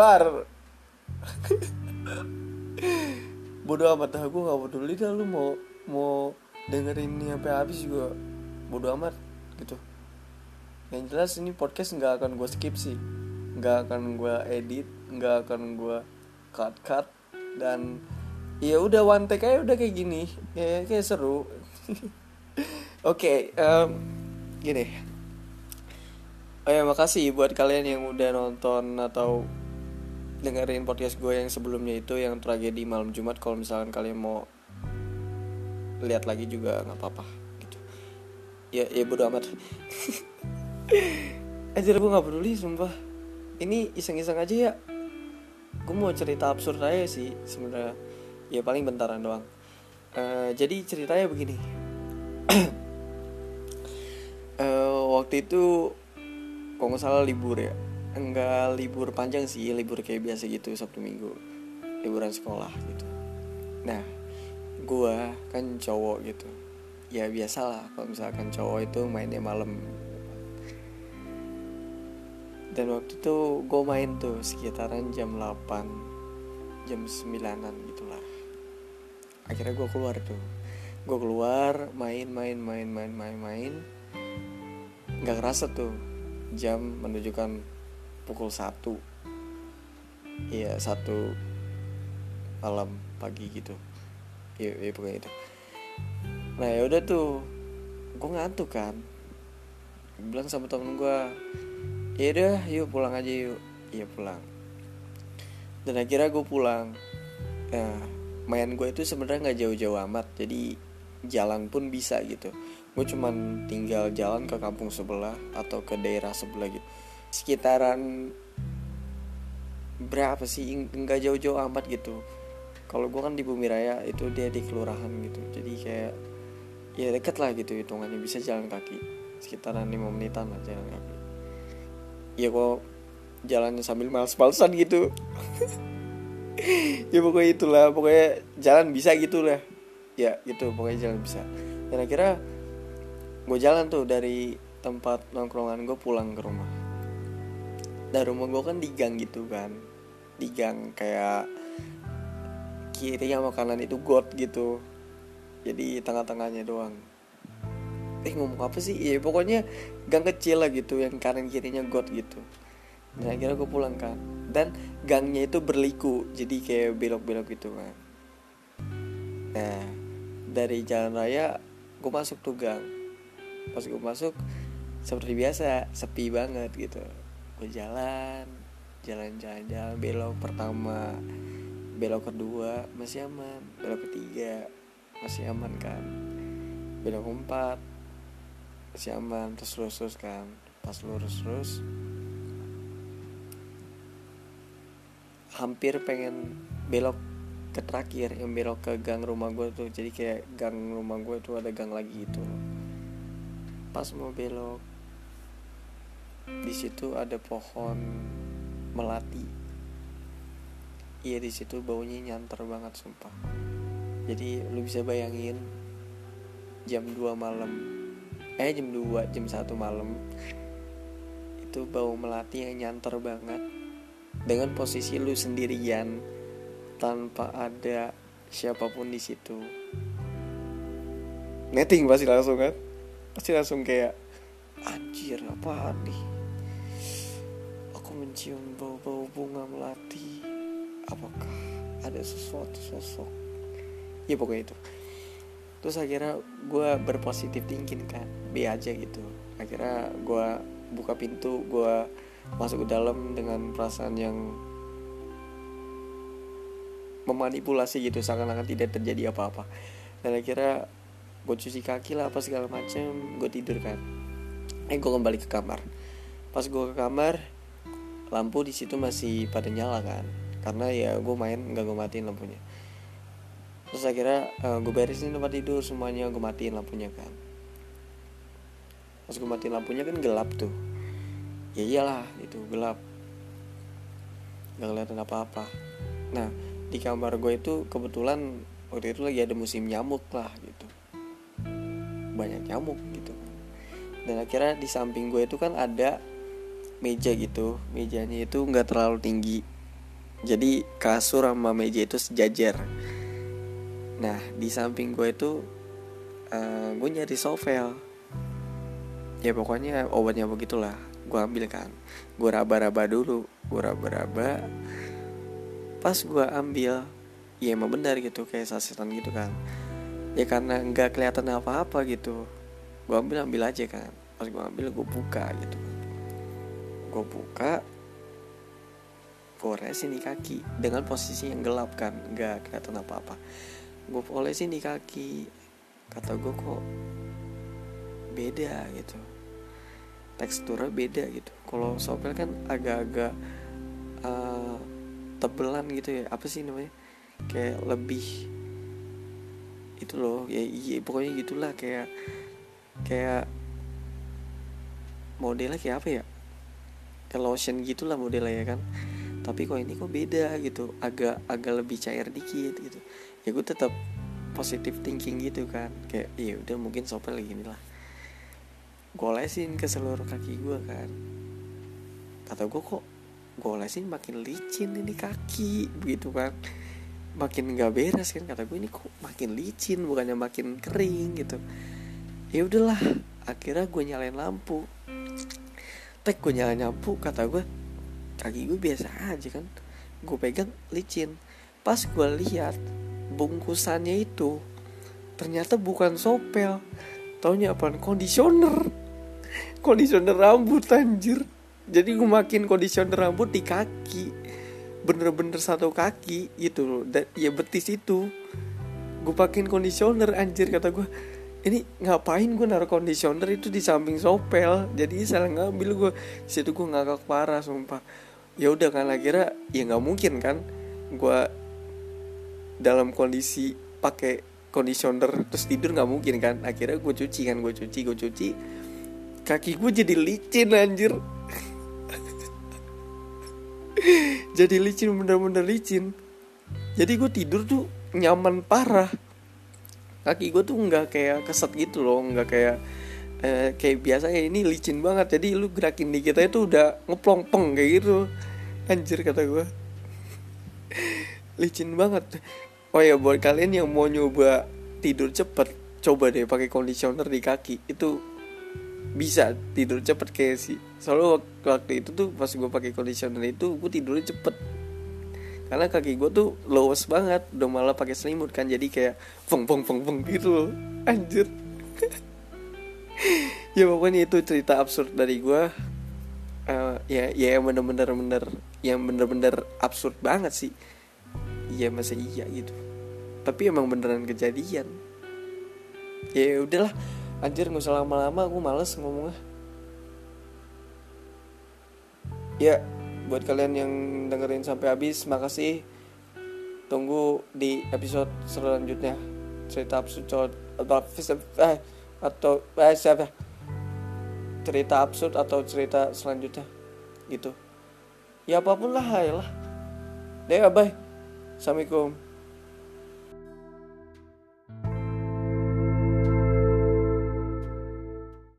dar bodoh amat dah gue gak peduli dah lu mau mau dengerin ini sampai habis juga. Bodoh amat gitu. Yang jelas ini podcast nggak akan gue skip sih. Nggak akan gue edit nggak akan gue cut cut dan ya udah one take aja udah kayak gini. Ya kayak seru. Oke okay, um, gini. Oh ya makasih buat kalian yang udah nonton atau dengerin podcast gue yang sebelumnya itu yang tragedi malam Jumat kalau misalkan kalian mau lihat lagi juga nggak apa-apa gitu. Ya ya bodo amat. Aja gue nggak peduli sumpah. Ini iseng-iseng aja ya. Gue mau cerita absurd aja sih sebenarnya. Ya paling bentaran doang. Uh, jadi ceritanya begini. Uh, waktu itu kok nggak salah libur ya enggak libur panjang sih libur kayak biasa gitu sabtu minggu. Liburan sekolah gitu. Nah gue kan cowok gitu. Ya biasalah kalau misalkan cowok itu mainnya malam. Dan waktu itu gue main tuh sekitaran jam 8 jam 9an gitulah. Akhirnya gue keluar tuh. Gue keluar main main main main main main. Nggak kerasa tuh jam menunjukkan pukul satu. Iya satu malam pagi gitu. Iya, iya pokoknya itu nah ya udah tuh gue ngantuk kan. Bilang sama temen gue ya udah yuk pulang aja yuk. Iya pulang. Dan akhirnya gue pulang. Nah main gue itu sebenarnya nggak jauh-jauh amat jadi jalan pun bisa gitu. Gue cuman tinggal jalan ke kampung sebelah atau ke daerah sebelah gitu sekitaran berapa sih? Nggak jauh-jauh amat gitu. Kalau gue kan di Bumi Raya itu dia di kelurahan gitu. Jadi kayak ya deket lah gitu hitungannya. Bisa jalan kaki. Sekitaran lima menitan lah jalan kaki. Ya kok jalannya sambil males-malesan gitu. Ya pokoknya itulah. Pokoknya jalan bisa gitu lah. Ya gitu pokoknya jalan bisa. Akhirnya gue jalan tuh dari tempat nongkrongan gue pulang ke rumah dan rumah gue kan di gang gitu kan. Di gang kayak kiri sama kanan itu got gitu. Jadi tengah-tengahnya doang. Eh ngomong apa sih? Ya pokoknya gang kecil lah gitu yang kanan kirinya got gitu. Dan akhirnya gue pulang kan dan gangnya itu berliku jadi kayak belok-belok gitu kan nah dari jalan raya gue masuk tuh gang. Pas gue masuk seperti biasa sepi banget gitu gue jalan jalan jalan. Belok pertama belok kedua masih aman. Belok ketiga masih aman kan. Belok keempat masih aman. Terus lurus terus kan. Pas lurus terus hampir pengen belok ke terakhir yang belok ke gang rumah gue tuh. Jadi kayak gang rumah gue tuh ada gang lagi gitu. Pas mau belok di situ ada pohon melati. Iya di situ baunya nyanter banget sumpah. Jadi lu bisa bayangin jam 2 malam eh jam 2 jam 1 malam itu bau melati yang nyanter banget. Dengan posisi lu sendirian tanpa ada siapa pun di situ. Netting pasti langsung kan? Pasti langsung kayak anjir apa nih mencium bau-bau bunga melati. Apakah ada sesuatu sosok? Ya pokoknya itu. Terus akhirnya gue berpositif thinking kan B aja gitu. Akhirnya gue buka pintu gue masuk ke dalam dengan perasaan yang memanipulasi gitu seakan-akan tidak terjadi apa-apa. Dan akhirnya gue cuci kaki lah apa segala macem gue tidur kan eh gue kembali ke kamar. Pas gue ke kamar lampu di situ masih pada nyala kan. Karena ya gue main nggak gue matiin lampunya. Terus akhirnya uh, gue beresin tempat tidur semuanya gue matiin lampunya kan. Pas gue matiin lampunya kan gelap tuh. Ya iyalah itu gelap. Nggak kelihatan apa-apa. Nah di kamar gue itu kebetulan waktu itu lagi ada musim nyamuk lah gitu. Banyak nyamuk gitu. Dan akhirnya di samping gue itu kan ada meja gitu. Mejanya itu nggak terlalu tinggi. Jadi kasur sama meja itu sejajar. Nah di samping gue itu uh, gue nyari sovel. Ya pokoknya obatnya begitulah. Gue ambil kan. Gue raba-raba dulu. Gue raba-raba. Pas gue ambil ya emang benar gitu kayak sasetan gitu kan. Ya karena nggak kelihatan apa-apa gitu. Gue ambil ambil aja kan. Pas gue ambil gue buka gitu gue buka gue olesin di kaki. Dengan posisi yang gelap kan? Nggak kelihatan apa-apa. Gue olesin di kaki. Kata gue kok beda? Gitu. Teksturnya beda gitu. Kalau sopel kan agak-agak uh, tebelan gitu ya. Apa sih namanya? Kayak lebih itu loh. Ya iya pokoknya gitulah. Kayak kayak modelnya kayak apa ya kayak lotion gitulah modelnya ya kan? Tapi kok ini kok beda gitu agak agak lebih cair dikit gitu. Ya gue tetap positive thinking gitu kan kayak iya udah mungkin sopel gini lah gue olesin ke seluruh kaki gue kan. Kata gue kok gue olesin makin licin ini kaki? Begitu kan. Makin nggak beres kan kata gue ini kok makin licin bukannya makin kering gitu. Ya udahlah akhirnya gue nyalain lampu tek gue nyalain lampu kata gue kaki gue biasa aja kan. Gue pegang licin. Pas gue lihat bungkusannya itu ternyata bukan sopel taunya apa kondisioner. Kondisioner rambut anjir. Jadi gue makin kondisioner rambut di kaki. Bener-bener satu kaki gitu loh. Dan ya betis itu. Gue pakein kondisioner anjir kata gue ini ngapain gue naruh kondisioner itu di samping sopel? Jadi salah ngambil gue situ gue ngakak parah sumpah. Ya udah kan akhirnya ya nggak mungkin kan gue dalam kondisi pakai kondisioner terus tidur nggak mungkin kan. Akhirnya gue cuci kan gue cuci gue cuci. Kaki gue jadi licin anjir. Jadi licin bener-bener licin. Jadi gue tidur tuh nyaman parah kaki gue tuh nggak kayak keset gitu loh nggak kayak eh, kayak biasa ya ini licin banget. Jadi lu gerakin dikit aja tuh udah ngeplong peng kayak gitu. Anjir kata gue licin banget. Oh ya buat kalian yang mau nyoba tidur cepet coba deh pakai conditioner di kaki. Itu bisa tidur cepet kayak sih soalnya waktu itu tuh pas gue pakai conditioner itu gue tidurnya cepet karena kaki gue tuh lowes banget udah malah pakai selimut kan jadi kayak feng feng feng feng gitu loh. Anjir. Ya pokoknya itu cerita absurd dari gue uh, ya ya yang bener-bener bener yang bener-bener absurd banget sih. Iya masa iya gitu. Tapi emang beneran kejadian. Ya udahlah. Anjir nggak usah lama-lama aku males ngomongnya. Ya buat kalian yang dengerin sampai habis makasih. Tunggu di episode selanjutnya. Cerita absurd atau eh, atau eh, siapa? Cerita absurd atau cerita selanjutnya. Gitu. Ya apa pun lah ya lah deh bye. Assalamualaikum